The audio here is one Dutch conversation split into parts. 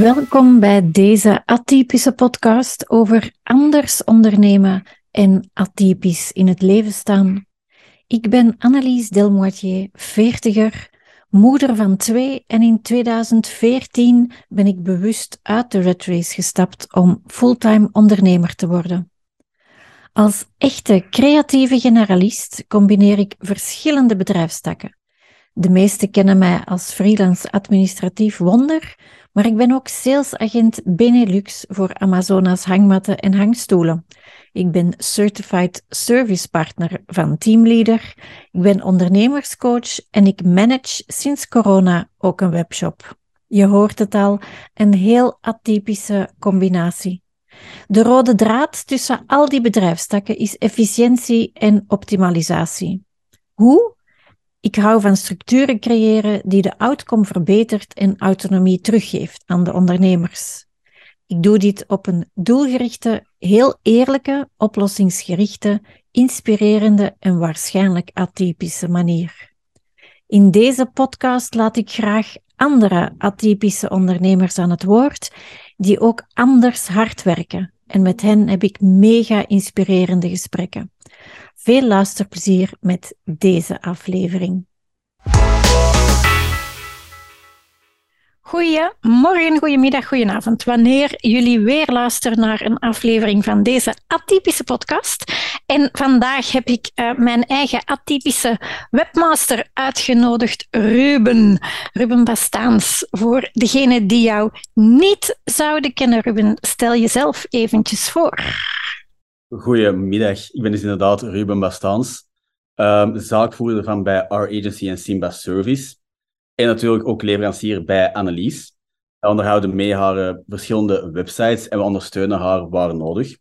Welkom bij deze atypische podcast over anders ondernemen en atypisch in het leven staan. Ik ben Annelies Delmoitier, veertiger, moeder van twee en in 2014 ben ik bewust uit de red race gestapt om fulltime ondernemer te worden. Als echte creatieve generalist combineer ik verschillende bedrijfstakken. De meesten kennen mij als freelance administratief wonder, maar ik ben ook salesagent Benelux voor Amazonas hangmatten en hangstoelen. Ik ben Certified Service Partner van Teamleader. Ik ben ondernemerscoach en ik manage sinds corona ook een webshop. Je hoort het al, een heel atypische combinatie. De rode draad tussen al die bedrijfstakken is efficiëntie en optimalisatie. Hoe? Ik hou van structuren creëren die de outcome verbetert en autonomie teruggeeft aan de ondernemers. Ik doe dit op een doelgerichte, heel eerlijke, oplossingsgerichte, inspirerende en waarschijnlijk atypische manier. In deze podcast laat ik graag andere atypische ondernemers aan het woord, die ook anders hard werken. En met hen heb ik mega inspirerende gesprekken. Veel luisterplezier met deze aflevering. Goedemorgen, goedemiddag, goedenavond. Wanneer jullie weer luisteren naar een aflevering van deze atypische podcast. En vandaag heb ik uh, mijn eigen atypische webmaster uitgenodigd, Ruben. Ruben Bastaans. Voor degenen die jou niet zouden kennen, Ruben, stel jezelf eventjes voor. Goedemiddag, ik ben dus inderdaad Ruben Bastaans, um, zaakvoerder van bij Our Agency en Simba Service. En natuurlijk ook leverancier bij Annelies. We onderhouden mee haar uh, verschillende websites en we ondersteunen haar waar nodig.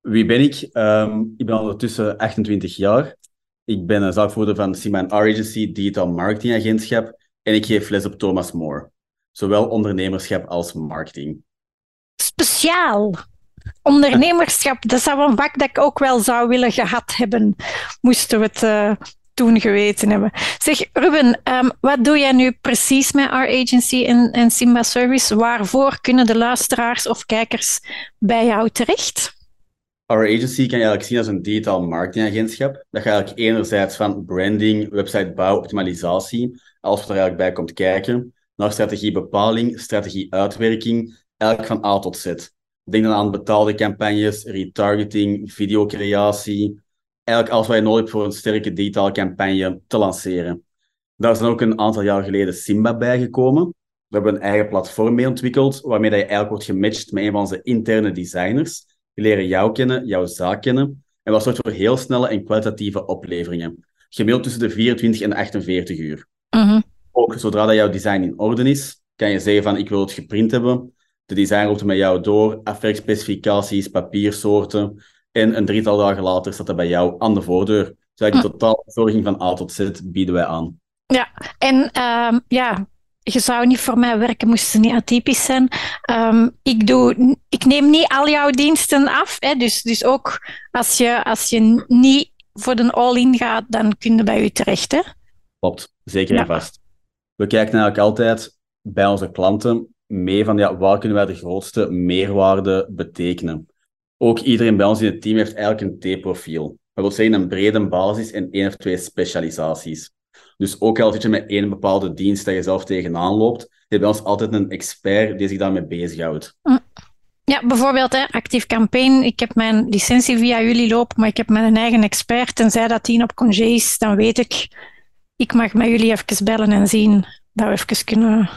Wie ben ik? Um, ik ben ondertussen 28 jaar. Ik ben een zaakvoerder van Simba Our Agency, digitaal marketingagentschap. En ik geef les op Thomas More. Zowel ondernemerschap als marketing. Speciaal ondernemerschap, dat zou een vak dat ik ook wel zou willen gehad hebben, moesten we het uh, toen geweten hebben. Zeg, Ruben, um, wat doe jij nu precies met Our Agency en, en Simba Service? Waarvoor kunnen de luisteraars of kijkers bij jou terecht? Our Agency kan je eigenlijk zien als een digitaal marketingagentschap. Dat gaat eigenlijk enerzijds van branding, websitebouw, optimalisatie, alles wat er eigenlijk bij komt kijken, naar strategiebepaling, strategieuitwerking, eigenlijk van A tot Z. Denk dan aan betaalde campagnes, retargeting, videocreatie. Eigenlijk alles wat je nodig hebt voor een sterke digitale campagne te lanceren. Daar is dan ook een aantal jaar geleden Simba bijgekomen. We hebben een eigen platform mee ontwikkeld, waarmee dat je eigenlijk wordt gematcht met een van onze interne designers. Die leren jou kennen, jouw zaak kennen. En wat zorgt voor heel snelle en kwalitatieve opleveringen. Gemiddeld tussen de 24 en 48 uur. Mhm. Ook zodra dat jouw design in orde is, kan je zeggen van ik wil het geprint hebben. De design roept met jou door, afwerkspecificaties, papiersoorten. En een drietal dagen later staat dat bij jou aan de voordeur. Dus die totaal verzorging van A tot Z bieden wij aan. Ja, en uh, ja, je zou niet voor mij werken, moest ze niet atypisch zijn. Um, ik, doe, ik neem niet al jouw diensten af. Hè, dus, dus ook als je, als je niet voor de all-in gaat, dan kun je bij u terecht. Hè? Klopt, zeker en vast. We kijken eigenlijk altijd bij onze klanten mee van ja, waar kunnen wij de grootste meerwaarde betekenen. Ook iedereen bij ons in het team heeft eigenlijk een T-profiel. Dat wil zeggen een brede basis en één of twee specialisaties. Dus ook al zit je met één bepaalde dienst dat je zelf tegenaan loopt, je hebt bij ons altijd een expert die zich daarmee bezighoudt. Mm. Ja, bijvoorbeeld hè, actief campaign. Ik heb mijn licentie via jullie lopen, maar ik heb mijn eigen expert. Tenzij dat die op congé is, dan weet ik, ik mag met jullie even bellen en zien dat we even kunnen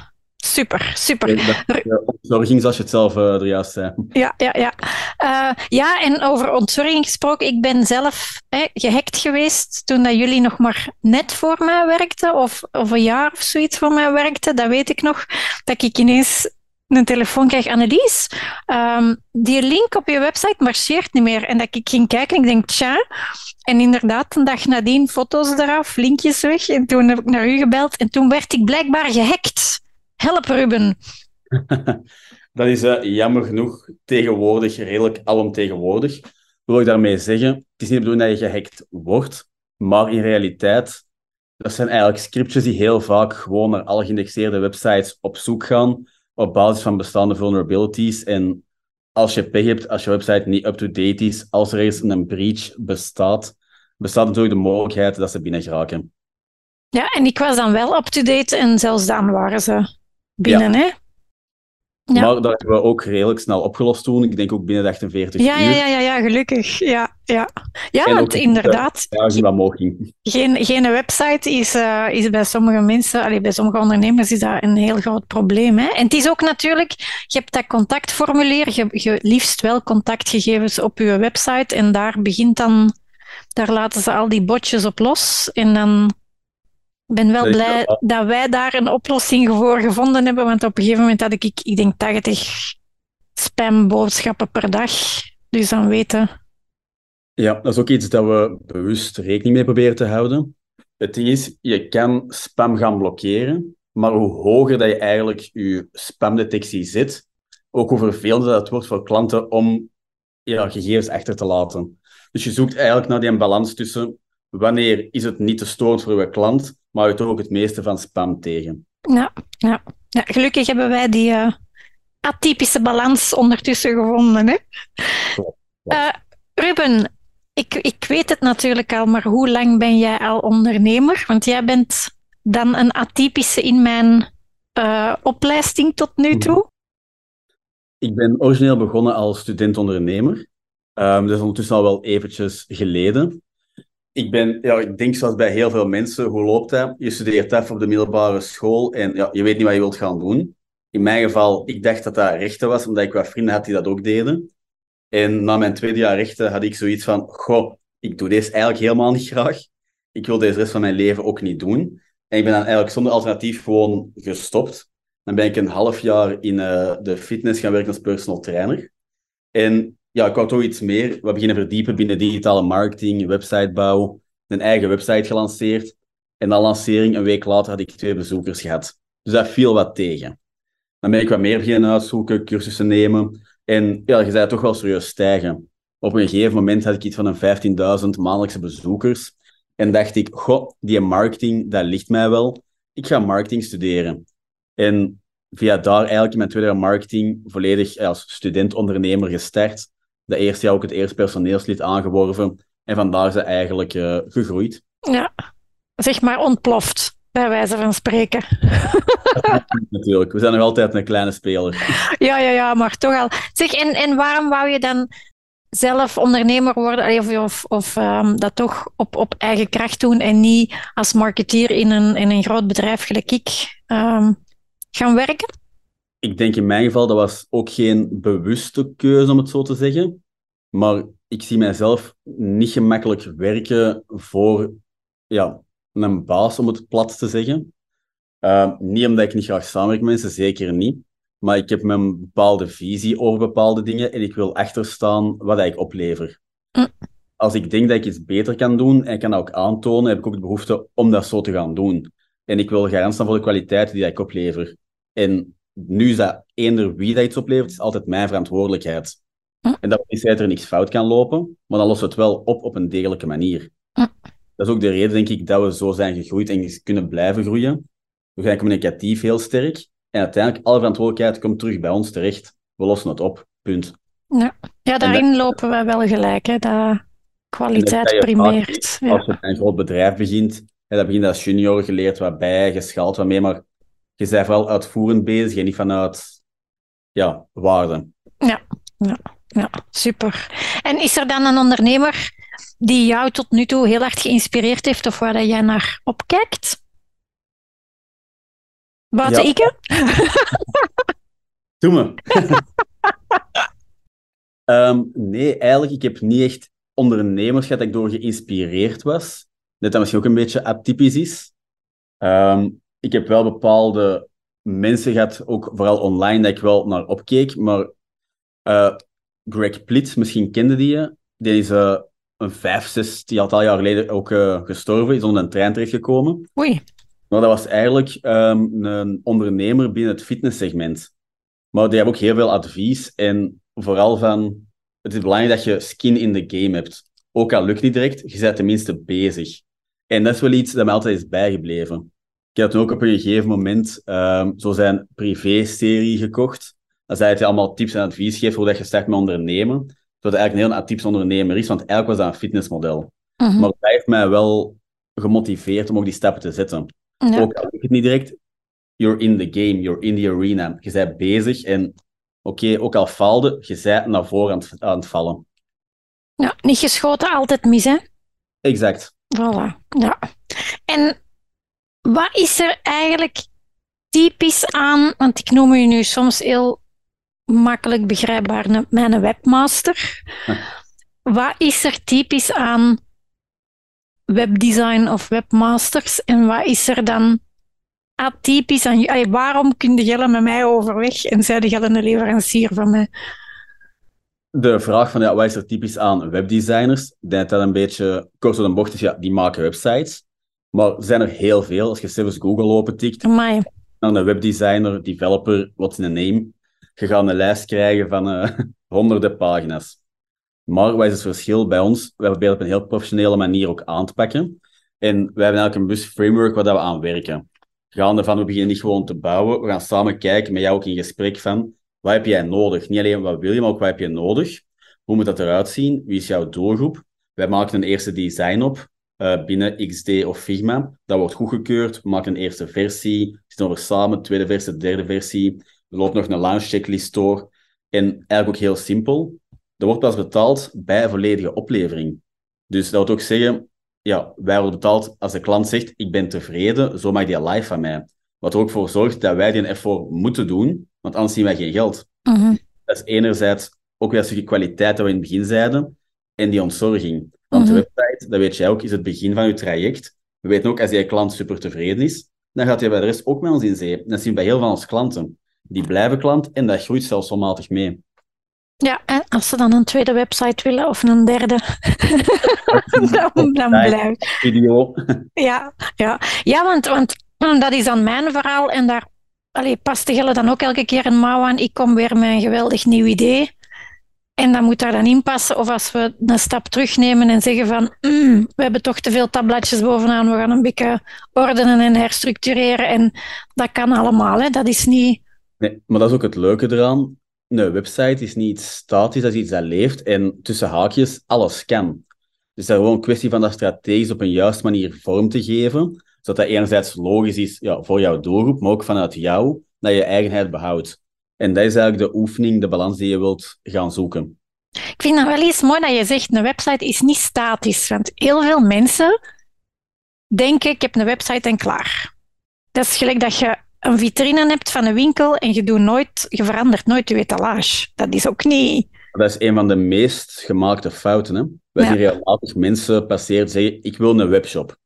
Super, super. Ontzorging, zoals je het zelf uh, er juist zei. Ja, ja, ja. Uh, ja, en over ontzorging gesproken, ik ben zelf hè, gehackt geweest toen dat jullie nog maar net voor mij werkten, of, of een jaar of zoiets voor mij werkten. Dat weet ik nog, dat ik ineens een telefoon krijg, Annelies, um, die link op je website marcheert niet meer. En dat ik ging kijken en ik denk, tja. En inderdaad, een dag nadien foto's eraf, linkjes weg. En toen heb ik naar u gebeld en toen werd ik blijkbaar gehackt. Help, Ruben. dat is uh, jammer genoeg tegenwoordig redelijk alomtegenwoordig. Wil ik daarmee zeggen, het is niet de bedoeling dat je gehackt wordt, maar in realiteit, dat zijn eigenlijk scriptjes die heel vaak gewoon naar alle geïndexeerde websites op zoek gaan op basis van bestaande vulnerabilities. En als je pech hebt, als je website niet up-to-date is, als er eens een breach bestaat, bestaat natuurlijk de mogelijkheid dat ze binnen geraken. Ja, en ik was dan wel up-to-date en zelfs dan waren ze binnen, hè? Ja. Maar dat hebben we ook redelijk snel opgelost toen. Ik denk ook binnen de 48 ja, uur. Ja, ja, ja, ja, gelukkig. Ja, ja. ja want inderdaad... Geen, geen website is, uh, is bij sommige mensen, allee, bij sommige ondernemers is dat een heel groot probleem. Hè? En het is ook natuurlijk, je hebt dat contactformulier, je, je liefst wel contactgegevens op je website en daar begint dan, daar laten ze al die botjes op los en dan ben wel blij dat wij daar een oplossing voor gevonden hebben, want op een gegeven moment had ik, ik denk, 80 spamboodschappen per dag. Dus dan weten... Ja, dat is ook iets dat we bewust rekening mee proberen te houden. Het ding is, je kan spam gaan blokkeren, maar hoe hoger dat je eigenlijk je spamdetectie zet, ook hoe vervelender dat wordt voor klanten om ja, gegevens achter te laten. Dus je zoekt eigenlijk naar die balans tussen wanneer is het niet te storend voor je klant, maar je ook het meeste van spam tegen. Ja, ja. ja gelukkig hebben wij die uh, atypische balans ondertussen gevonden. Hè? Uh, Ruben, ik, ik weet het natuurlijk al, maar hoe lang ben jij al ondernemer? Want jij bent dan een atypische in mijn uh, opleiding tot nu toe. Ik ben origineel begonnen als student-ondernemer. Um, dat is ondertussen al wel eventjes geleden ik ben, ja, ik denk zoals bij heel veel mensen, hoe loopt dat? Je studeert af op de middelbare school en ja, je weet niet wat je wilt gaan doen. In mijn geval, ik dacht dat dat rechten was, omdat ik wat vrienden had die dat ook deden. En na mijn tweede jaar rechten had ik zoiets van, goh, ik doe deze eigenlijk helemaal niet graag. Ik wil deze rest van mijn leven ook niet doen. En ik ben dan eigenlijk zonder alternatief gewoon gestopt. Dan ben ik een half jaar in uh, de fitness gaan werken als personal trainer. En ja, ik wou toch iets meer. We beginnen verdiepen binnen digitale marketing, websitebouw, een eigen website gelanceerd. En na lancering, een week later, had ik twee bezoekers gehad. Dus dat viel wat tegen. Dan ben ik wat meer beginnen uitzoeken, cursussen nemen. En ja, je zei toch wel serieus stijgen. Op een gegeven moment had ik iets van een 15.000 maandelijkse bezoekers. En dacht ik, goh, die marketing, dat ligt mij wel. Ik ga marketing studeren. En via daar eigenlijk mijn tweede marketing volledig als student-ondernemer gestart dat eerste jaar ook het eerste personeelslid aangeworven. En vandaar is eigenlijk uh, gegroeid. Ja, zeg maar ontploft, bij wijze van spreken. Natuurlijk, we zijn nog altijd een kleine speler. Ja, ja, ja, maar toch al. Zeg, en, en waarom wou je dan zelf ondernemer worden of, of, of um, dat toch op, op eigen kracht doen en niet als marketeer in een, in een groot bedrijf gelijk ik um, gaan werken? Ik denk in mijn geval, dat was ook geen bewuste keuze, om het zo te zeggen. Maar ik zie mijzelf niet gemakkelijk werken voor ja, een baas, om het plat te zeggen. Uh, niet omdat ik niet graag samenwerk met mensen, zeker niet. Maar ik heb mijn bepaalde visie over bepaalde dingen en ik wil achterstaan wat ik oplever. Mm. Als ik denk dat ik iets beter kan doen en ik kan dat ook aantonen, heb ik ook de behoefte om dat zo te gaan doen. En ik wil garant staan voor de kwaliteit die ik oplever. En nu is dat eender wie dat iets oplevert, is altijd mijn verantwoordelijkheid. Hm. En dat is dat er niks fout kan lopen, maar dan lossen we het wel op op een degelijke manier. Hm. Dat is ook de reden, denk ik, dat we zo zijn gegroeid en kunnen blijven groeien. We zijn communicatief heel sterk en uiteindelijk, alle verantwoordelijkheid komt terug bij ons terecht. We lossen het op, punt. Ja, ja daarin lopen we wel gelijk, hè, dat kwaliteit primeert. Als je een groot bedrijf begint, hè, dat begint als junior geleerd wat bij, geschaald wat mee, maar je bent vooral uitvoerend bezig en niet vanuit ja, waarde. Ja, ja, ja, super. En is er dan een ondernemer die jou tot nu toe heel hard geïnspireerd heeft of waar jij naar opkijkt? Buiten ja. ik? Doe me. um, nee, eigenlijk, ik heb niet echt ondernemers gehad dat ik door geïnspireerd was. Net dat misschien ook een beetje atypisch is. Um, ik heb wel bepaalde mensen gehad, ook vooral online, dat ik wel naar opkeek. Maar uh, Greg Plitt, misschien kende die je. Die is uh, een vijf, zes, die had al jaar geleden ook uh, gestorven, is onder een trein terechtgekomen. Oei. Maar dat was eigenlijk um, een ondernemer binnen het fitnesssegment. Maar die hebben ook heel veel advies en vooral van, het is belangrijk dat je skin in the game hebt. Ook al lukt niet direct, je bent tenminste bezig. En dat is wel iets dat mij altijd is bijgebleven. Ik heb toen ook op een gegeven moment um, zo zijn privé-serie gekocht. Dat hij het allemaal tips en advies geeft hoe dat je start met ondernemen. Dat eigenlijk een heel atypisch ondernemer is, want eigenlijk was dat een fitnessmodel. Mhm. Maar dat heeft mij wel gemotiveerd om ook die stappen te zetten. Ja. Ook al lukt het niet direct, you're in the game, you're in the arena. Je bent bezig en oké, ook al faalde, je bent naar voren aan het, aan het vallen. Ja, niet geschoten, altijd mis, hè? Exact. Voilà. Ja. En wat is er eigenlijk typisch aan, want ik noem u nu soms heel makkelijk begrijpbaar een- mijn webmaster. Wat is er typisch aan webdesign of webmasters en wat is er dan atypisch aan... Allee, waarom kun je met mij overweg en zij jij een leverancier van mij? De vraag van ja, wat is er typisch aan webdesigners? Ik denk dat dat een beetje kort door de bocht is. Ja, die maken websites. Maar er zijn er heel veel. Als je zelfs Google opentikt, Amai. dan een webdesigner, developer, what's in a name. Je gaat een lijst krijgen van eh, honderden pagina's. Maar wat is het verschil bij ons? Wij proberen op een heel professionele manier ook aan te pakken. En wij hebben eigenlijk een bewust framework waar dat we aan werken. Gaande van, we beginnen niet gewoon te bouwen. We gaan samen kijken met jou ook in gesprek van, wat heb jij nodig? Niet alleen wat wil je, maar ook wat heb je nodig? Hoe moet dat eruit zien? Wie is jouw doelgroep? Wij maken een eerste design op eh, binnen XD of Figma. Dat wordt goedgekeurd. We maken een eerste versie. Zitten over samen, tweede versie, derde versie. Er loopt nog een launch checklist door. En eigenlijk ook heel simpel. Er wordt pas betaald bij een volledige oplevering. Dus dat wil ook zeggen, ja, wij worden betaald als de klant zegt, ik ben tevreden, zo mag die live van mij. Wat er ook voor zorgt dat wij die ervoor moeten doen, want anders zien wij geen geld. Mhm. Dat is enerzijds ook weer een stukje kwaliteit dat we in het begin zeiden, en die ontzorging. Want Mhm. de website, dat weet jij ook, is het begin van je traject. We weten ook, als je klant super tevreden is, dan gaat hij bij de rest ook met ons in zee. Dat zien we bij heel veel van onze klanten. Die blijven klant en dat groeit zelfs onmatig mee. Ja, en als ze dan een tweede website willen of een derde, dan, dan blijft. Video. Ja, ja. ja want, want dat is dan mijn verhaal en daar allee, past de Gelle dan ook elke keer een mouw aan. Ik kom weer met een geweldig nieuw idee. En dat moet daar dan in passen. Of als we een stap terugnemen en zeggen van "Mm, we hebben toch te veel tabbladjes bovenaan, we gaan een beetje ordenen en herstructureren. En dat kan allemaal, hè. dat is niet... Nee, maar dat is ook het leuke eraan. Een website is niet statisch, dat is iets dat leeft. En tussen haakjes, alles kan. Dus dat is gewoon een kwestie van dat strategisch op een juiste manier vorm te geven. Zodat dat enerzijds logisch is ja, voor jouw doelgroep, maar ook vanuit jou, dat je eigenheid behoudt. En dat is eigenlijk de oefening, de balans die je wilt gaan zoeken. Ik vind dat wel eens mooi dat je zegt, een website is niet statisch. Want heel veel mensen denken, ik heb een website en klaar. Dat is gelijk dat je een vitrine hebt van een winkel en je, doet nooit, je verandert nooit je etalage. Dat is ook niet... Dat is een van de meest gemaakte fouten. Hè? Wij Ja. zien regelmatig mensen passeren zeggen, ik wil een webshop.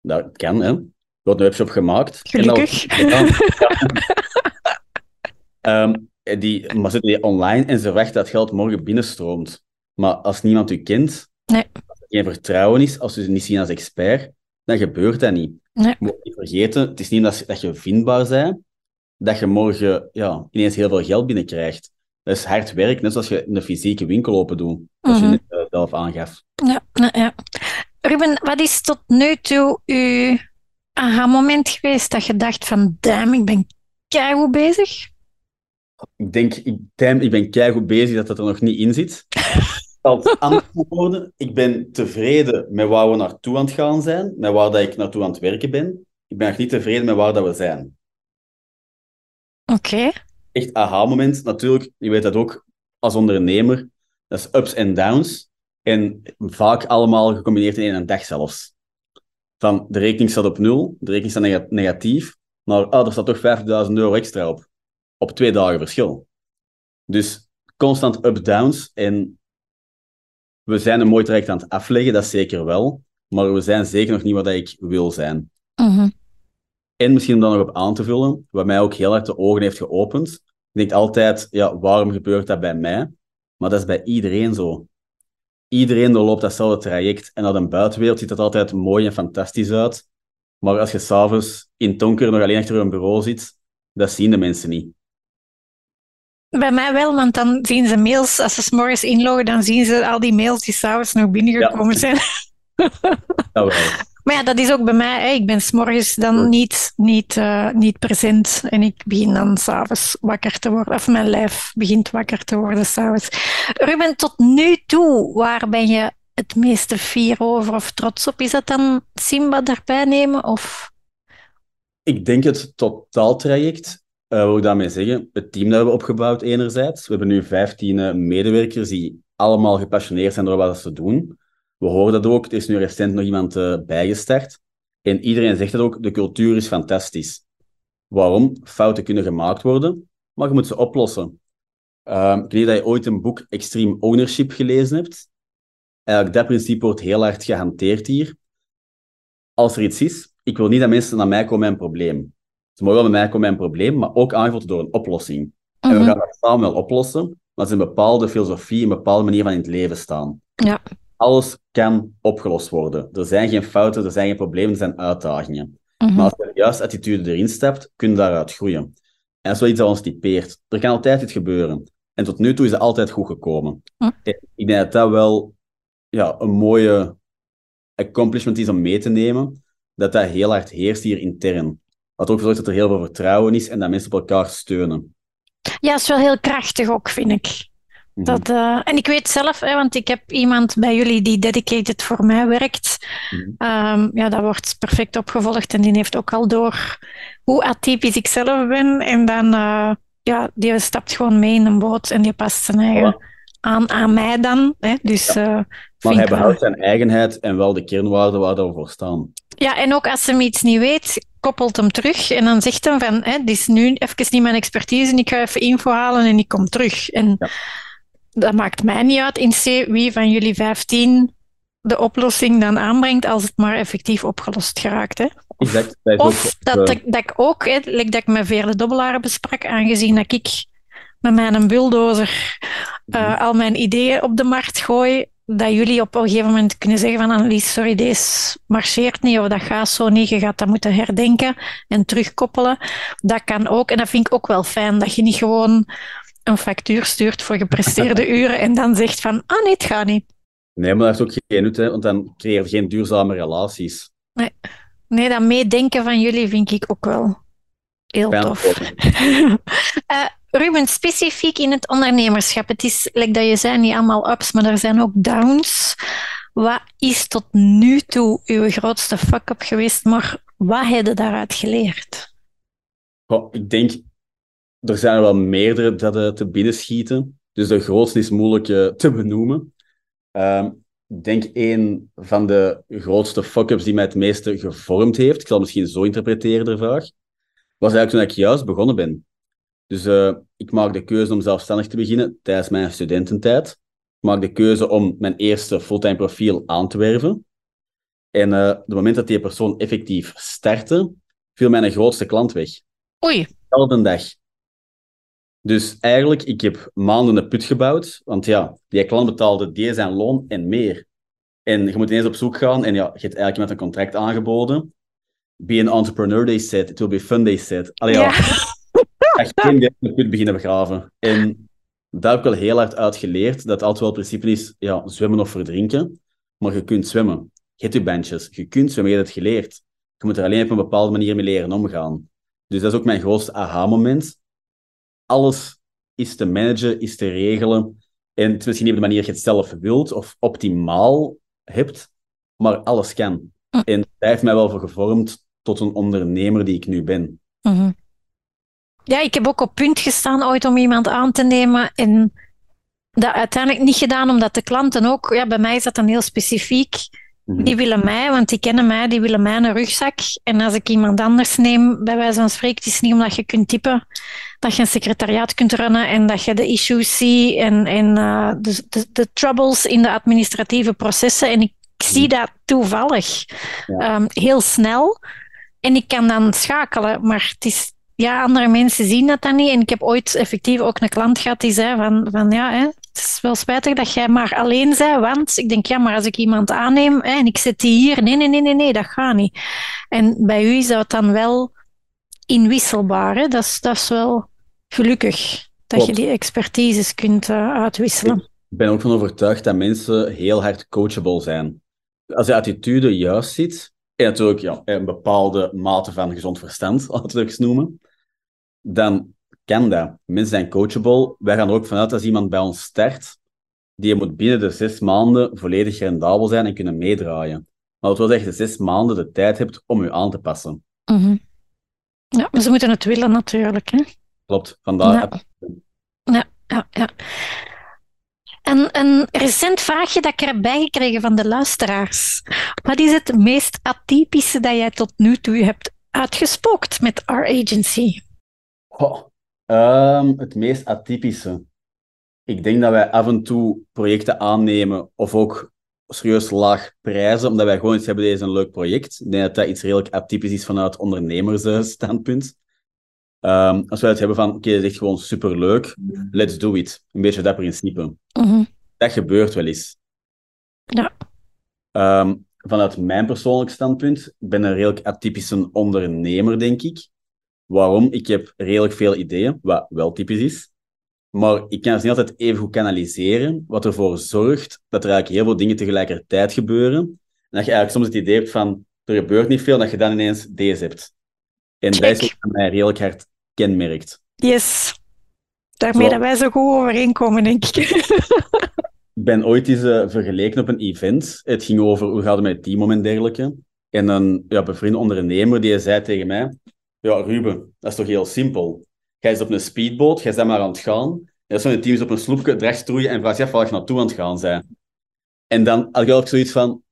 Dat kan, hè. Er wordt een webshop gemaakt. En dat Ehm, die, maar zitten die online en ze wachten dat geld morgen binnenstroomt. Maar als niemand u kent, Nee. als er geen vertrouwen is, als ze u niet zien als expert, dan gebeurt dat niet. Nee. Je moet niet vergeten, het is niet dat, dat je vindbaar bent, dat je morgen ja, ineens heel veel geld binnenkrijgt. Dat is hard werk, net zoals je in de fysieke winkel open doet, Mhm. je net eh, zelf aangaf. Ja, ja, ja. Ruben, wat is tot nu toe uw aha-moment geweest dat je dacht van, damn, ik ben keigoed bezig? Ik denk, ik, ik ben keigoed bezig dat dat er nog niet in zit. Als antwoorden, ik ben tevreden met waar we naartoe aan het gaan zijn, met waar dat ik naartoe aan het werken ben. Ik ben nog niet tevreden met waar dat we zijn. Oké. Echt aha-moment, natuurlijk, je weet dat ook als ondernemer, dat is ups en downs. En vaak allemaal gecombineerd in één dag zelfs. Van, de rekening staat op nul, de rekening staat nega- negatief, maar ah, er staat toch 50.000 euro extra op. Op twee dagen verschil. Dus constant up-downs. En we zijn een mooi traject aan het afleggen, dat zeker wel. Maar we zijn zeker nog niet wat ik wil zijn. Mhm. En misschien om daar nog op aan te vullen, wat mij ook heel hard de ogen heeft geopend. Ik denk altijd, ja, waarom gebeurt dat bij mij? Maar dat is bij iedereen zo. Iedereen doorloopt datzelfde traject. En naar de buitenwereld ziet dat altijd mooi en fantastisch uit. Maar als je s'avonds in het donker nog alleen achter een bureau zit, dat zien de mensen niet. Bij mij wel, want dan zien ze mails, als ze 's morgens inloggen, dan zien ze al die mails die s'avonds nog binnengekomen Ja. zijn. Wel. Maar ja, ja, dat is ook bij mij. Hè. Ik ben s'morgens dan niet, niet, uh, niet present en ik begin dan s'avonds wakker te worden. Of mijn lijf begint wakker te worden s'avonds. Ruben, tot nu toe, waar ben je het meeste fier over of trots op? Is dat dan Simba erbij nemen? Of? Ik denk het totaaltraject. Uh, wat wil ik daarmee zeggen? Het team dat we hebben opgebouwd enerzijds. We hebben nu 15 medewerkers die allemaal gepassioneerd zijn door wat ze doen. We horen dat ook. Er is nu recent nog iemand uh, bijgestart. En iedereen zegt dat ook. De cultuur is fantastisch. Waarom? Fouten kunnen gemaakt worden, maar je moet ze oplossen. Uh, ik weet dat je ooit een boek Extreme Ownership gelezen hebt. Eigenlijk dat principe wordt heel hard gehanteerd hier. Als er iets is, ik wil niet dat mensen naar mij komen met een probleem. Ze mogen wel bij mij komen met een probleem, maar ook aangevuld door een oplossing. En we mhm. gaan dat samen wel oplossen, maar het is een bepaalde filosofie, een bepaalde manier van in het leven staan. Ja. Alles kan opgelost worden. Er zijn geen fouten, er zijn geen problemen, er zijn uitdagingen. Mhm. Maar als je de juiste attitude erin stapt, kun je daaruit groeien. En dat is wel iets dat ons typeert. Er kan altijd iets gebeuren. En tot nu toe is het altijd goed gekomen. Ik denk dat dat wel ja, een mooie accomplishment is om mee te nemen. Dat dat heel hard heerst hier intern. Wat ook zorgt dat er heel veel vertrouwen is en dat mensen op elkaar steunen. Ja, dat is wel heel krachtig ook, vind ik. Mhm. Dat, uh, en ik weet zelf, hè, want ik heb iemand bij jullie die dedicated voor mij werkt. Mm um, ja, dat wordt perfect opgevolgd en die heeft ook al door hoe atypisch ik zelf ben. En dan, uh, ja, die stapt gewoon mee in een boot en die past zijn eigen aan, aan mij dan. Hè. Dus, ja. uh, maar hij behoudt zijn eigenheid en wel de kernwaarden waar we voor staan. Ja, en ook als hij iets niet weet, koppelt hem terug en dan zegt hij van, hè, dit is nu even niet mijn expertise en ik ga even info halen en ik kom terug. En ja. dat maakt mij niet uit in C wie van jullie 15 de oplossing dan aanbrengt als het maar effectief opgelost geraakt. Hè. Exact. Of dat, dat, dat, ik ook, hè, dat ik met Veerle Dobbelaar besprak, aangezien dat ik met mijn bulldozer uh, al mijn ideeën op de markt gooi, dat jullie op een gegeven moment kunnen zeggen van Annelies, sorry, deze marcheert niet of dat gaat zo niet, je gaat dat moeten herdenken en terugkoppelen. Dat kan ook en dat vind ik ook wel fijn, dat je niet gewoon een factuur stuurt voor gepresteerde uren en dan zegt van, ah nee, het gaat niet. Nee, maar dat heeft ook geen nut, hè, want dan creëer je geen duurzame relaties. Nee. nee, dat meedenken van jullie vind ik ook wel heel tof. uh, Ruben, specifiek in het ondernemerschap. Het is, like dat je zei, niet allemaal ups, maar er zijn ook downs. Wat is tot nu toe uw grootste fuck-up geweest, maar wat heb je daaruit geleerd? Oh, ik denk, er zijn er wel meerdere dat uh, te binnen schieten. Dus de grootste is moeilijk uh, te benoemen. Uh, ik denk een van de grootste fuck-ups die mij het meeste gevormd heeft, ik zal misschien zo interpreteren de vraag, was eigenlijk toen ik juist begonnen ben. Dus uh, ik maak de keuze om zelfstandig te beginnen tijdens mijn studententijd. Ik maak de keuze om mijn eerste fulltime profiel aan te werven. En uh, op het moment dat die persoon effectief startte, viel mijn grootste klant weg. Oei. Elke dag. Dus eigenlijk, ik heb maanden een put gebouwd. Want ja, die klant betaalde die zijn loon en meer. En je moet ineens op zoek gaan. En ja, je hebt eigenlijk met een contract aangeboden. Be an entrepreneur, they said. It will be fun, they said. Allee, ja. echt geen de put beginnen begraven. En daar heb ik wel heel hard uit geleerd dat het altijd wel het principe is, ja, zwemmen of verdrinken. Maar je kunt zwemmen. Je hebt je bandjes. Je kunt zwemmen, je hebt het geleerd. Je moet er alleen op een bepaalde manier mee leren omgaan. Dus dat is ook mijn grootste aha-moment. Alles is te managen, is te regelen. En het is misschien niet op de manier dat je het zelf wilt of optimaal hebt, maar alles kan. Hm. En dat heeft mij wel voor gevormd tot een ondernemer die ik nu ben. Mhm. Ja, ik heb ook op punt gestaan ooit om iemand aan te nemen. En dat uiteindelijk niet gedaan, omdat de klanten ook, ja, bij mij is dat dan heel specifiek. Mhm. Die willen mij, want die kennen mij, die willen mij een rugzak. En als ik iemand anders neem, bij wijze van spreken, het is niet omdat je kunt typen, dat je een secretariaat kunt runnen en dat je de issues ziet en, en uh, de, de, de, troubles in de administratieve processen. En ik, zie mhm. dat toevallig um, heel snel. En ik kan dan schakelen, maar het is, ja, andere mensen zien dat dan niet. En ik heb ooit effectief ook een klant gehad die zei van, van ja, hè, het is wel spijtig dat jij maar alleen bent, want ik denk, ja, maar als ik iemand aanneem hè, en ik zet die hier, nee, nee, nee, nee, nee, dat gaat niet. En bij u is dat dan wel inwisselbaar. Hè? Dat, is, dat is wel gelukkig dat je die expertises kunt uh, uitwisselen. Ik ben ook van overtuigd dat mensen heel hard coachable zijn. Als je attitude juist zit, En natuurlijk ja, een bepaalde mate van gezond verstand, laten we het noemen. Dan kan dat. Mensen zijn coachable. Wij gaan er ook vanuit als iemand bij ons start, die moet binnen de zes maanden volledig rendabel zijn en kunnen meedraaien. Maar dat wil zeggen dat je zes maanden de tijd hebt om je aan te passen. Mhm. Ja, maar ze moeten het willen natuurlijk. Hè? Klopt, vandaar. Ja. Ja, ja, ja. En een recent vraagje dat ik heb bijgekregen van de luisteraars. Wat is het meest atypische dat jij tot nu toe hebt uitgespookt met our agency? Ehm, het meest atypische. Ik denk dat wij af en toe projecten aannemen of ook serieus laag prijzen, omdat wij gewoon iets hebben, deze een leuk project. Ik denk dat dat iets redelijk atypisch is vanuit ondernemersstandpunt. Um, als wij het hebben van, oké, okay, dat is echt gewoon superleuk, let's do it. Een beetje dat principe. Mhm. Dat gebeurt wel eens. Ja. Um, vanuit mijn persoonlijk standpunt, ik ben een redelijk atypische ondernemer, denk ik. Waarom? Ik heb redelijk veel ideeën, wat wel typisch is. Maar ik kan ze niet altijd even goed kanaliseren, wat ervoor zorgt dat er eigenlijk heel veel dingen tegelijkertijd gebeuren. En dat je eigenlijk soms het idee hebt van, er gebeurt niet veel, en dat je dan ineens deze hebt. En Check. dat is wat mij redelijk hard kenmerkt. Yes. Daarmee Zo. dat wij zo goed overeenkomen, denk ik. Ik ben ooit eens eh, vergeleken op een event. Het ging over hoe gaat het met het team om en dergelijke. En een ja, bevriende ondernemer die zei tegen mij: Ja, Ruben, dat is toch heel simpel. Jij is op een speedboot, jij bent maar aan het gaan. En zo'n team is op een sloepje rechtstroeien en vraagt zich af waar je naartoe aan het gaan zijn. En dan had ik ook zoiets van: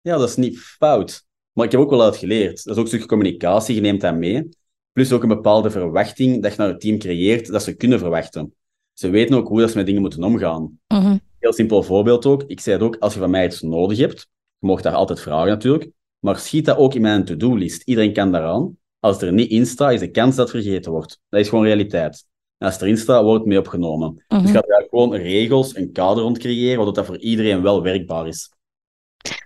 Ja, dat is niet fout. Maar ik heb ook wel uit geleerd. Dat is ook een stukje communicatie, je neemt dat mee. Plus ook een bepaalde verwachting dat je naar het team creëert, dat ze kunnen verwachten. Ze weten ook hoe dat ze met dingen moeten omgaan. Mhm. Heel simpel voorbeeld ook. Ik zei het ook, als je van mij iets nodig hebt, je mag daar altijd vragen natuurlijk, maar schiet dat ook in mijn to-do-list. Iedereen kan daaraan. Als het er niet in staat, is de kans dat het vergeten wordt. Dat is gewoon realiteit. En als het erin staat, wordt het mee opgenomen. Mhm. Dus je gaat daar gewoon regels, een kader rond creëren, waardoor dat voor iedereen wel werkbaar is.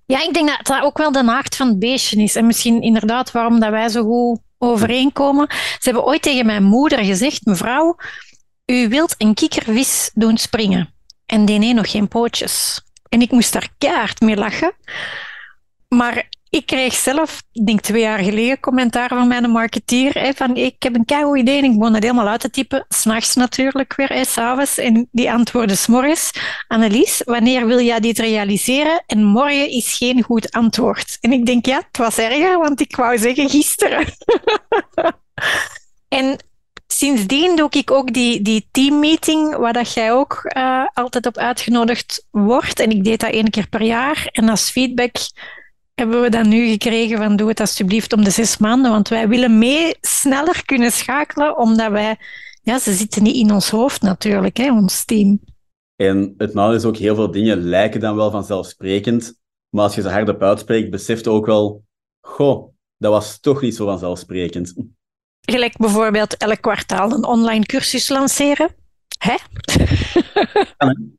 Ja, ik denk dat dat ook wel de nacht van het beestje is. En misschien inderdaad waarom dat wij zo goed overeenkomen. Ze hebben ooit tegen mijn moeder gezegd, mevrouw, u wilt een kikkervis doen springen. En die heeft nog geen pootjes. En ik moest daar keihard mee lachen. Maar ik kreeg zelf, denk twee jaar geleden, commentaar van mijn marketeer. Van ik heb een keigoed idee en ik begon dat helemaal uit te typen. S'nachts natuurlijk weer, s'avonds. En die antwoordde s'morgens. Annelies, wanneer wil jij dit realiseren? En morgen is geen goed antwoord. En ik denk, ja, het was erger, want ik wou zeggen gisteren. en sindsdien doe ik ook die, die teammeeting, waar dat jij ook eh, altijd op uitgenodigd wordt. En ik deed dat één keer per jaar. En als feedback hebben we dan nu gekregen van doe het alsjeblieft om de zes maanden, want wij willen mee sneller kunnen schakelen, omdat wij, ja, ze zitten niet in ons hoofd natuurlijk, hè, ons team. En het nadeel is ook, heel veel dingen lijken dan wel vanzelfsprekend, maar als je ze hardop uitspreekt, beseft ook wel, goh, dat was toch niet zo vanzelfsprekend. Gelijk bijvoorbeeld elk kwartaal een online cursus lanceren. Hè?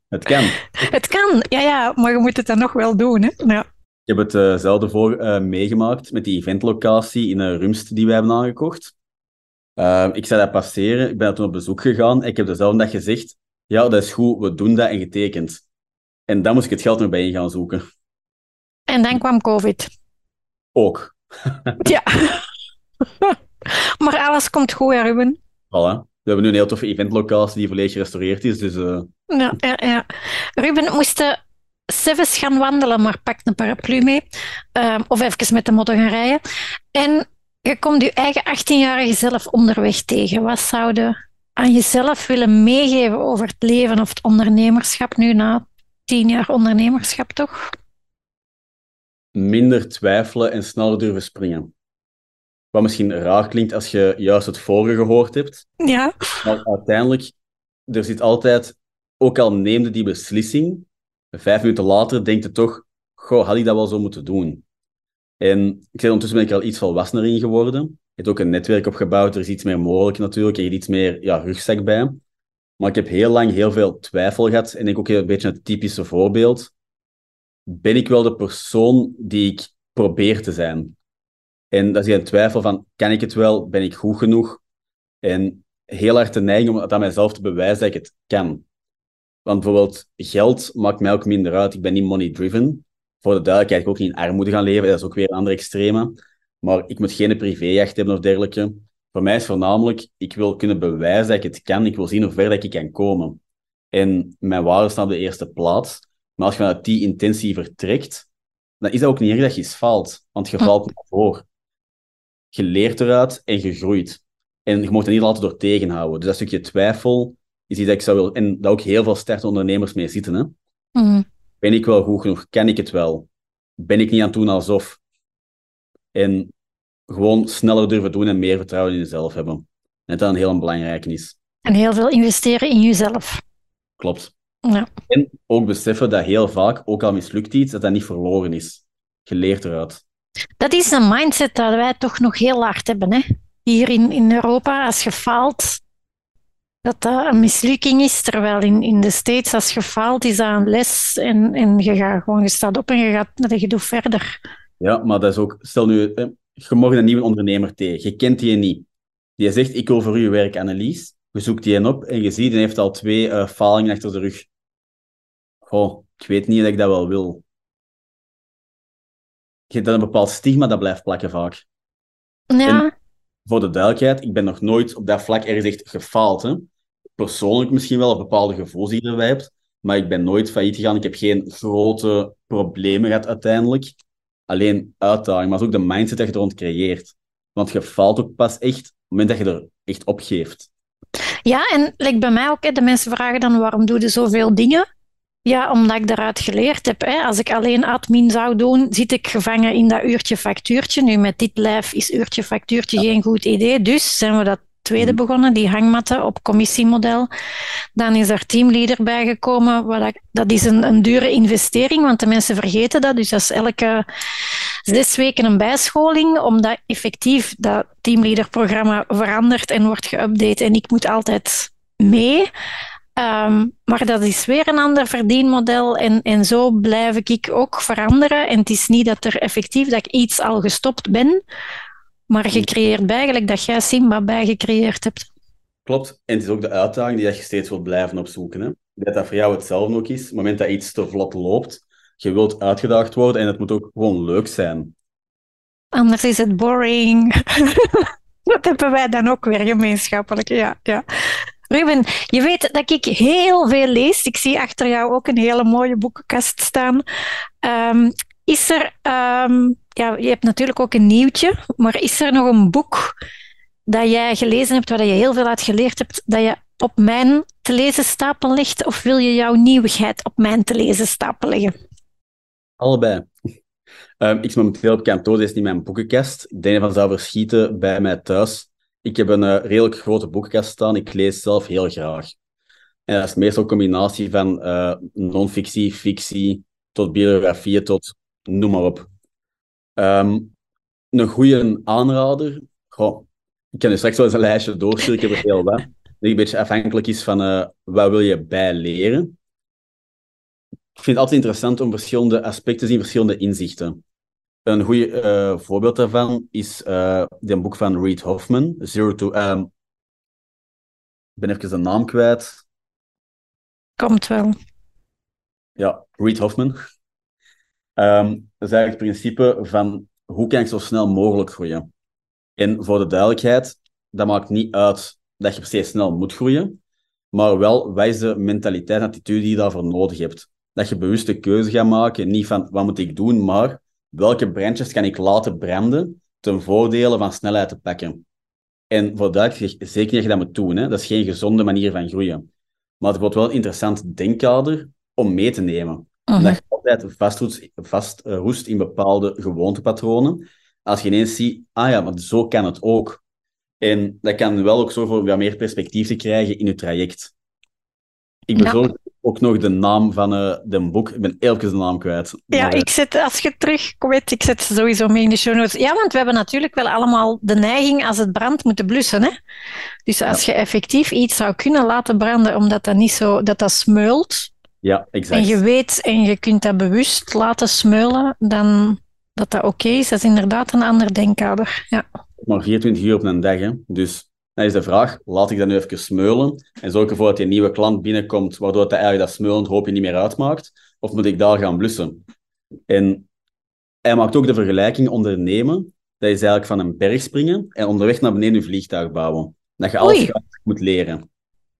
Het kan. Het kan, ja, ja, maar je moet het dan nog wel doen. Hè? Ja. Ik heb het eh, zelden voor eh, meegemaakt met die eventlocatie in uh, Rumst die wij hebben aangekocht. Uh, ik zei dat passeren, ik ben toen op bezoek gegaan ik heb dezelfde dag gezegd, ja, dat is goed, we doen dat en getekend. En dan moest ik het geld nog bij in gaan zoeken. En dan kwam COVID. Ook. ja. maar alles komt goed, hè, Ruben. Voilà. We hebben nu een heel toffe eventlocatie die volledig gerestaureerd is, dus... Uh... Ja, ja, ja. Ruben, moesten Seves gaan wandelen, maar pak een paraplu mee. Uh, of even met de motor gaan rijden. En je komt je eigen 18-jarige zelf onderweg tegen. Wat zou je aan jezelf willen meegeven over het leven of het ondernemerschap nu na tien jaar ondernemerschap, toch? Minder twijfelen en sneller durven springen. Wat misschien raar klinkt als je juist het vorige gehoord hebt. Ja. Maar uiteindelijk, er zit altijd, ook al neemde die beslissing, vijf minuten later denkt je toch, goh, had ik dat wel zo moeten doen? En ik zei, ondertussen ben ik er al iets volwassener in geworden. Je hebt ook een netwerk opgebouwd, er is iets meer mogelijk natuurlijk, je hebt iets meer ja, rugzak bij. Maar ik heb heel lang heel veel twijfel gehad en ik ook een beetje het typische voorbeeld. Ben ik wel de persoon die ik probeer te zijn? En dat is een twijfel van, kan ik het wel? Ben ik goed genoeg? En heel hard de neiging om het aan mijzelf te bewijzen dat ik het kan. Want bijvoorbeeld geld maakt mij ook minder uit. Ik ben niet money-driven. voor de duidelijkheid, ik ook niet in armoede gaan leven. Dat is ook weer een andere extreme. Maar ik moet geen privéjacht hebben of dergelijke. Voor mij is voornamelijk, ik wil kunnen bewijzen dat ik het kan. Ik wil zien hoe ver dat ik kan komen. En mijn waarden staan op de eerste plaats. Maar als je vanuit die intentie vertrekt, dan is dat ook niet erg dat je iets faalt. Want je valt naar voor. Je leert eruit en je groeit. En je moet er niet altijd door tegenhouden. Dus dat stukje twijfel is iets dat ik zou willen... En dat ook heel veel sterke ondernemers mee zitten. Hè? Mhm. Ben ik wel goed genoeg? Ken ik het wel? Ben ik niet aan het doen alsof? En gewoon sneller durven doen en meer vertrouwen in jezelf hebben. En dat een heel belangrijke is. En heel veel investeren in jezelf. Klopt. Ja. En ook beseffen dat heel vaak, ook al mislukt iets, dat dat niet verloren is. Je leert eruit. Dat is een mindset dat wij toch nog heel hard hebben. Hè? Hier in, in Europa, als je faalt, dat dat een mislukking is. Terwijl in, in de States, als je faalt, is dat een les. En, en je gaat gewoon, je staat op en je gaat je doet verder. Ja, maar dat is ook... Stel nu, eh, je morgen een nieuwe ondernemer tegen. Je kent die niet. Die zegt, ik wil voor u werk, Annelies. Je zoekt die een op en je ziet, die heeft al twee uh, falingen achter de rug. Goh, ik weet niet dat ik dat wel wil. Je hebt dan een bepaald stigma dat blijft plakken vaak. Ja. En voor de duidelijkheid, ik ben nog nooit op dat vlak ergens echt gefaald. Hè? Persoonlijk misschien wel, bepaalde gevoelens die je erbij hebt. Maar ik ben nooit failliet gegaan. Ik heb geen grote problemen gehad uiteindelijk. Alleen uitdaging, maar ook de mindset dat je er rond creëert. Want je faalt ook pas echt op het moment dat je er echt opgeeft. Ja, en like bij mij ook, hè, de mensen vragen dan waarom doe je zoveel dingen? Ja, omdat ik daaruit geleerd heb. Hè. Als ik alleen admin zou doen, zit ik gevangen in dat uurtje factuurtje. Nu, met dit lijf is uurtje factuurtje geen goed idee. Dus zijn we dat tweede begonnen, die hangmatten op commissiemodel. Dan is er teamleader bijgekomen. Wat dat is een, een dure investering, want de mensen vergeten dat. Dus dat is elke zes weken een bijscholing, omdat effectief dat teamleaderprogramma verandert en wordt geüpdate. En ik moet altijd mee. Um, maar dat is weer een ander verdienmodel en, en zo blijf ik ook veranderen. En het is niet dat er effectief dat ik iets al gestopt ben, maar je creëert eigenlijk dat jij Simba bijgecreëerd hebt. Klopt. En het is ook de uitdaging die je steeds wilt blijven opzoeken. Hè? Dat dat voor jou hetzelfde ook is. Op het moment dat iets te vlot loopt, je wilt uitgedaagd worden en het moet ook gewoon leuk zijn. Anders is het boring. dat hebben wij dan ook weer gemeenschappelijk. Ja, ja. Ruben, je weet dat ik heel veel lees. Ik zie achter jou ook een hele mooie boekenkast staan. Um, is er, um, ja, je hebt natuurlijk ook een nieuwtje, maar is er nog een boek dat jij gelezen hebt, waar je heel veel uit geleerd hebt, dat je op mijn te lezen stapel legt? Of wil je jouw nieuwigheid op mijn te lezen stapel leggen? Allebei. Um, ik zit momenteel op kantoor, dit is niet mijn boekenkast. Ik denk van zou verschieten bij mij thuis. Ik heb een uh, redelijk grote boekenkast staan. Ik lees zelf heel graag. En dat is meestal een combinatie van uh, non-fictie, fictie, tot biografieën, tot noem maar op. Um, een goede aanrader. Goh, ik kan je straks wel eens een lijstje doorsturen, ik heb er heel wat. Die een beetje afhankelijk is van uh, wat wil je bijleren. Ik vind het altijd interessant om verschillende aspecten te zien, verschillende inzichten. Een goed uh, voorbeeld daarvan is uh, een boek van Reid Hoffman, Zero to... Um, ik ben even de naam kwijt. Komt wel. Ja, Reid Hoffman. Um, dat is eigenlijk het principe van hoe kan ik zo snel mogelijk groeien? En voor de duidelijkheid, dat maakt niet uit dat je per se snel moet groeien, maar wel wat is de mentaliteit en attitude die je daarvoor nodig hebt. Dat je bewuste keuze gaat maken, niet van wat moet ik doen, maar welke brandjes kan ik laten branden ten voordele van snelheid te pakken. En voor duidelijkheid, zeker dat je dat moet doen. Hè. Dat is geen gezonde manier van groeien. Maar het wordt wel een interessant denkkader om mee te nemen. Dat je altijd vastroest, vastroest in bepaalde gewoontepatronen. Als je ineens ziet, ah ja, maar zo kan het ook. En dat kan wel ook zorgen voor wat meer perspectief te krijgen in je traject. Ik bezorg ja. ook nog de naam van uh, de boek. Ik ben elke de naam kwijt. Ja, maar, ik zet, als je terugkomt, ik zet ze sowieso mee in de show notes. Ja, want we hebben natuurlijk wel allemaal de neiging als het brandt moeten blussen. Hè? Dus als ja. je effectief iets zou kunnen laten branden, omdat dat niet zo, dat dat smeult. Ja, exact. En je weet en je kunt dat bewust laten smeulen, dan dat dat oké okay is. Dat is inderdaad een ander denkkader. Ja. Maar 24 uur op een dag, hè? dus dan is de vraag, laat ik dat nu even smeulen en zorg ervoor dat die nieuwe klant binnenkomt, waardoor dat eigenlijk dat smeulend hoopje niet meer uitmaakt? Of moet ik daar gaan blussen? En hij maakt ook de vergelijking ondernemen. Dat is eigenlijk van een berg springen en onderweg naar beneden een vliegtuig bouwen. Dat je alles moet leren.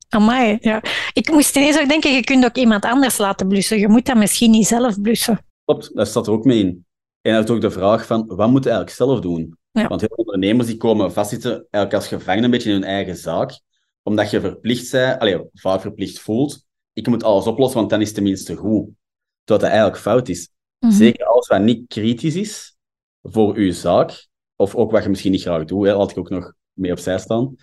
Amai, ja. Ik moest ineens ook denken, je kunt ook iemand anders laten blussen. Je moet dat misschien niet zelf blussen. Klopt, dat staat er ook mee in. En hij heeft ook de vraag van, wat moet je eigenlijk zelf doen? Ja. Want heel veel ondernemers die komen vastzitten eigenlijk als gevangen een beetje in hun eigen zaak, omdat je verplicht bent, allee, vaak verplicht voelt, ik moet alles oplossen, want dan is het tenminste goed. Dat eigenlijk fout is. Mhm. Zeker alles wat niet kritisch is voor uw zaak, of ook wat je misschien niet graag doet, hè, laat ik ook nog mee opzij staan,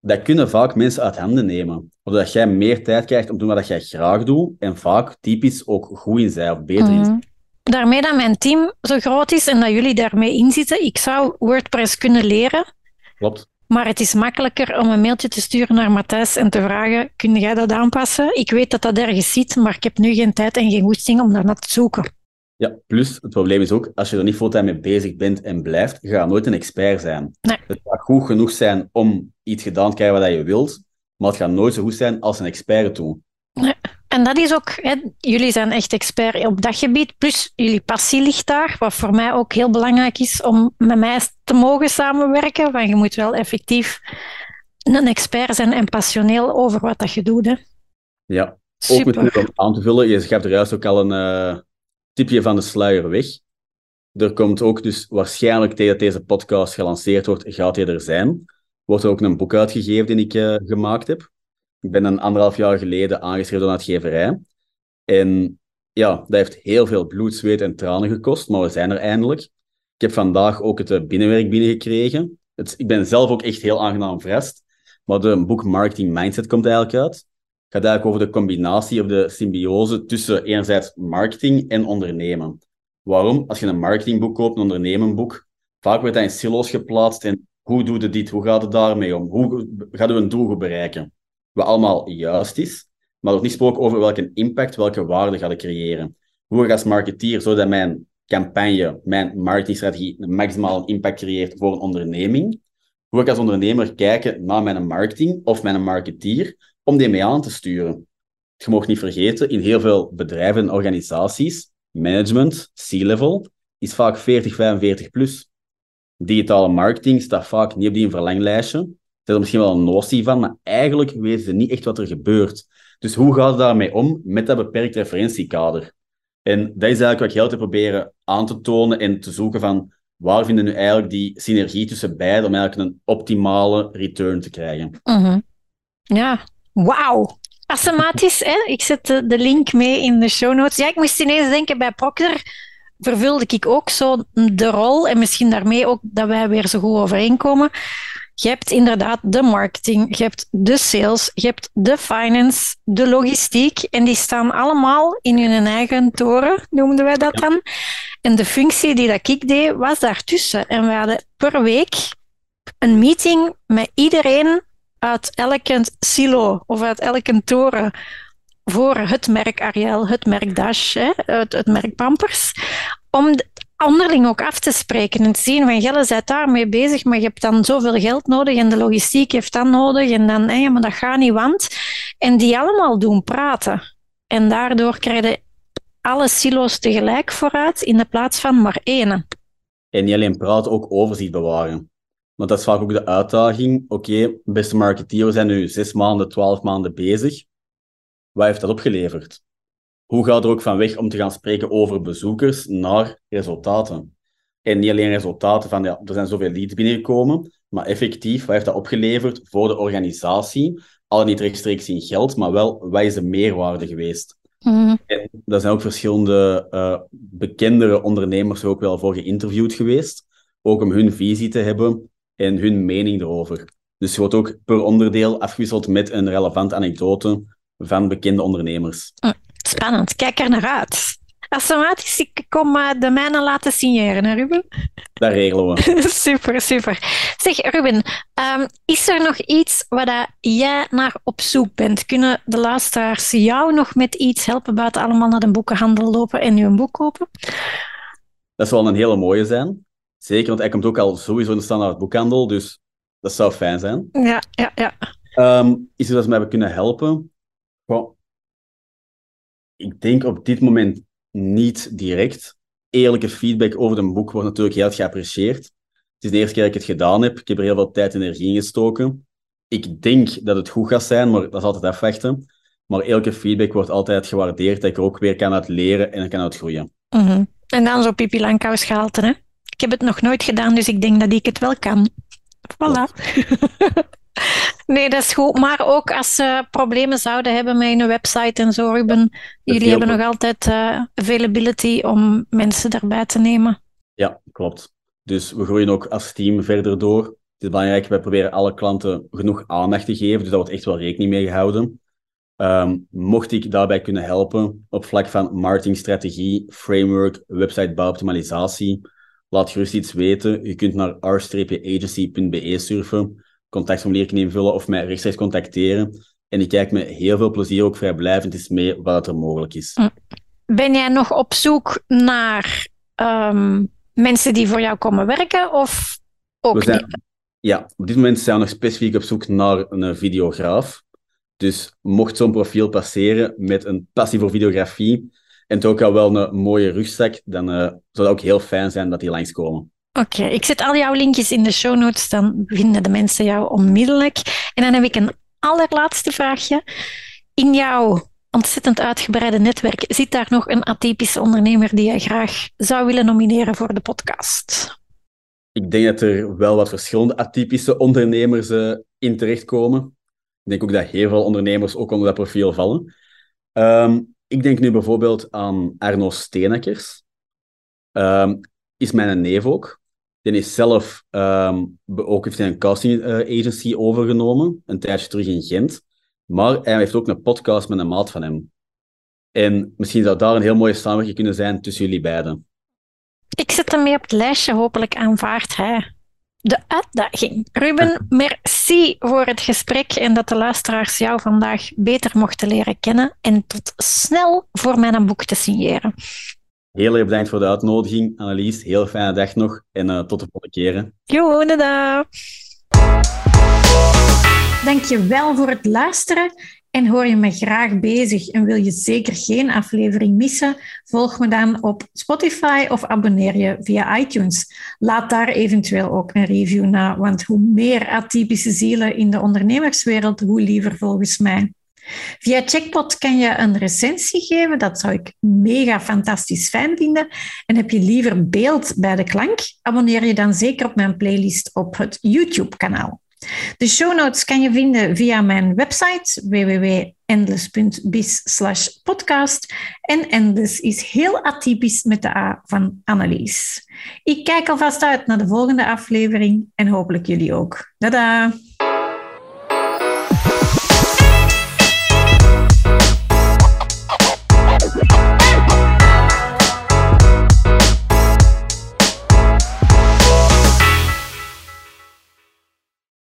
dat kunnen vaak mensen uit handen nemen. Zodat jij meer tijd krijgt om te doen wat jij graag doet, en vaak typisch ook goed in zijn, of beter in zijn. Mhm. Daarmee dat mijn team zo groot is en dat jullie daarmee inzitten, ik zou WordPress kunnen leren, Klopt. maar het is makkelijker om een mailtje te sturen naar Matthijs en te vragen, kun jij dat aanpassen? Ik weet dat dat ergens zit, maar ik heb nu geen tijd en geen goesting om daarna te zoeken. Ja, plus het probleem is ook, als je er niet fulltime mee bezig bent en blijft, je gaat nooit een expert zijn. Nee. Het gaat goed genoeg zijn om iets gedaan te krijgen wat je wilt, maar het gaat nooit zo goed zijn als een expert doet. En dat is ook, hè, jullie zijn echt expert op dat gebied, plus jullie passie ligt daar, wat voor mij ook heel belangrijk is om met mij te mogen samenwerken, want je moet wel effectief een expert zijn en passioneel over wat dat je doet. Hè. Ja, ook Super. misschien om aan te vullen, je gaf er juist ook al een eh, tipje van de sluier weg. Er komt ook dus waarschijnlijk tegen deze podcast gelanceerd wordt, gaat hij er zijn. Wordt er ook een boek uitgegeven die ik eh, gemaakt heb. Ik ben een anderhalf jaar geleden aangeschreven door een uitgeverij. En ja, dat heeft heel veel bloed, zweet en tranen gekost, maar we zijn er eindelijk. Ik heb vandaag ook het eh, binnenwerk binnengekregen. Het, ik ben zelf ook echt heel aangenaam verrast. Maar de boek Marketing Mindset komt eigenlijk uit. Het gaat eigenlijk over de combinatie of de symbiose tussen enerzijds marketing en ondernemen. Waarom? Als je een marketingboek koopt, een ondernemenboek, vaak wordt dat in silo's geplaatst en hoe doe je dit? Hoe gaat het daarmee om? Hoe gaat je een doel bereiken? Wat allemaal juist is, maar wordt niet gesproken over welke impact, welke waarde ga ik creëren. Hoe ik als marketeer, zodat mijn campagne, mijn marketingstrategie een maximale impact creëert voor een onderneming? Hoe ik als ondernemer kijken naar mijn marketing of mijn marketeer om die mee aan te sturen? Je mag niet vergeten, in heel veel bedrijven en organisaties, management, C-level, is vaak 40, 45 plus. Digitale marketing staat vaak niet op die verlanglijstje. Ze hebben er misschien wel een notie van, maar eigenlijk weten ze niet echt wat er gebeurt. Dus hoe gaat het daarmee om met dat beperkt referentiekader? En dat is eigenlijk wat ik heel te proberen aan te tonen en te zoeken van waar vinden nu eigenlijk die synergie tussen beiden om eigenlijk een optimale return te krijgen. Mhm. Ja, wauw. Assematisch, hè? Ik zet de, de link mee in de show notes. Ja, ik moest ineens denken, bij Procter vervulde ik ook zo de rol, en misschien daarmee ook dat wij weer zo goed overeenkomen. Je hebt inderdaad de marketing, je hebt de sales, je hebt de finance, de logistiek, en die staan allemaal in hun eigen toren, noemden wij dat dan. En de functie die dat ik deed, was daartussen. En we hadden per week een meeting met iedereen uit elke silo of uit elke toren voor het merk Ariel, het merk Dash, hè, het, merk Pampers, om de- onderling ook af te spreken en te zien van Gelle, zit daarmee bezig, maar je hebt dan zoveel geld nodig en de logistiek heeft dat nodig en dan, maar dat gaat niet, want... En die allemaal doen praten. En daardoor krijg je alle silo's tegelijk vooruit in de plaats van maar één. En niet alleen praten, ook overzicht bewaren. Want dat is vaak ook de uitdaging. Oké, beste marketeer, we zijn nu zes maanden, twaalf maanden bezig. Wat heeft dat opgeleverd? Hoe gaat er ook van weg om te gaan spreken over bezoekers naar resultaten? En niet alleen resultaten van, ja, er zijn zoveel leads binnengekomen, maar effectief, wat heeft dat opgeleverd voor de organisatie? Al niet rechtstreeks in geld, maar wel, wat is de meerwaarde geweest? Mhm. En daar zijn ook verschillende eh, bekendere ondernemers ook wel voor geïnterviewd geweest. Ook om hun visie te hebben en hun mening erover. Dus je wordt ook per onderdeel afgewisseld met een relevante anekdote van bekende ondernemers. Spannend, kijk er naar uit. Automatisch, ik kom eh, de mijne laten signeren, hè, Ruben? Dat regelen we. super, super. Zeg, Ruben, ehm, is er nog iets waar jij naar op zoek bent? Kunnen de luisteraars jou nog met iets helpen buiten allemaal naar de boekenhandel lopen en nu een boek kopen? Dat zal een hele mooie zijn. Zeker, want hij komt ook al sowieso in de standaard boekhandel, dus dat zou fijn zijn. Ja, ja, ja. Ehm, is er dat ze mij hebben kunnen helpen? Ik denk op dit moment niet direct. Eerlijke feedback over een boek wordt natuurlijk heel erg geapprecieerd. Het is de eerste keer dat ik het gedaan heb. Ik heb er heel veel tijd en energie in gestoken. Ik denk dat het goed gaat zijn, maar dat is altijd afwachten. Maar elke feedback wordt altijd gewaardeerd, dat ik er ook weer kan uit leren en kan uit groeien. Mhm. En dan zo Pipi Langkous hè? Ik heb het nog nooit gedaan, dus ik denk dat ik het wel kan. Voilà. nee, dat is goed. Maar ook als ze problemen zouden hebben met een website en zo, Ruben, jullie hebben nog altijd uh, availability om mensen erbij te nemen. Ja, klopt. Dus we groeien ook als team verder door. Het is belangrijk, wij proberen alle klanten genoeg aandacht te geven, dus daar wordt echt wel rekening mee gehouden. Um, mocht ik daarbij kunnen helpen op vlak van marketingstrategie, framework, websitebouw, optimalisatie, laat gerust iets weten. Je kunt naar r-agency.be surfen, contactformulier invullen of mij rechtstreeks contacteren. En ik kijk met heel veel plezier ook vrijblijvend eens mee wat er mogelijk is. Mm. Ben jij nog op zoek naar um, mensen die voor jou komen werken of ook zijn, niet? Ja, op dit moment zijn we nog specifiek op zoek naar een videograaf. Dus mocht zo'n profiel passeren met een passie voor videografie en toch ook wel een mooie rugzak, dan uh, zou het ook heel fijn zijn dat die langskomen. Oké, ik zet al jouw linkjes in de show notes, dan vinden de mensen jou onmiddellijk. En dan heb ik een allerlaatste vraagje. In jouw ontzettend uitgebreide netwerk, zit daar nog een atypische ondernemer die je graag zou willen nomineren voor de podcast? Ik denk dat er wel wat verschillende atypische ondernemers uh, in terechtkomen. Ik denk ook dat heel veel ondernemers ook onder dat profiel vallen. Ehm, ik denk nu bijvoorbeeld aan Arno Steenekers. Um, is mijn neef ook. Die is zelf um, ook heeft een casting uh, agency overgenomen, een tijdje terug in Gent. Maar hij heeft ook een podcast met een maat van hem. En misschien zou daar een heel mooie samenwerking kunnen zijn tussen jullie beiden. Ik zet hem mee op het lijstje, hopelijk aanvaardt hij de uitdaging. Ruben, merci voor het gesprek en dat de luisteraars jou vandaag beter mochten leren kennen. En tot snel voor mijn boek te signeren. Heel erg bedankt voor de uitnodiging, Annelies. Heel fijne dag nog en uh, tot de volgende keer. Jo, dag. Dank je wel voor het luisteren. En hoor je me graag bezig en wil je zeker geen aflevering missen? Volg me dan op Spotify of abonneer je via iTunes. Laat daar eventueel ook een review na, want hoe meer atypische zielen in de ondernemerswereld, hoe liever volgens mij. Via Checkpot kan je een recensie geven. Dat zou ik mega fantastisch fijn vinden. En heb je liever beeld bij de klank? Abonneer je dan zeker op mijn playlist op het YouTube-kanaal. De show notes kan je vinden via mijn website www.endless.biz podcast. En Endless is heel atypisch met de A van Annelies. Ik kijk alvast uit naar de volgende aflevering en hopelijk jullie ook. Tada!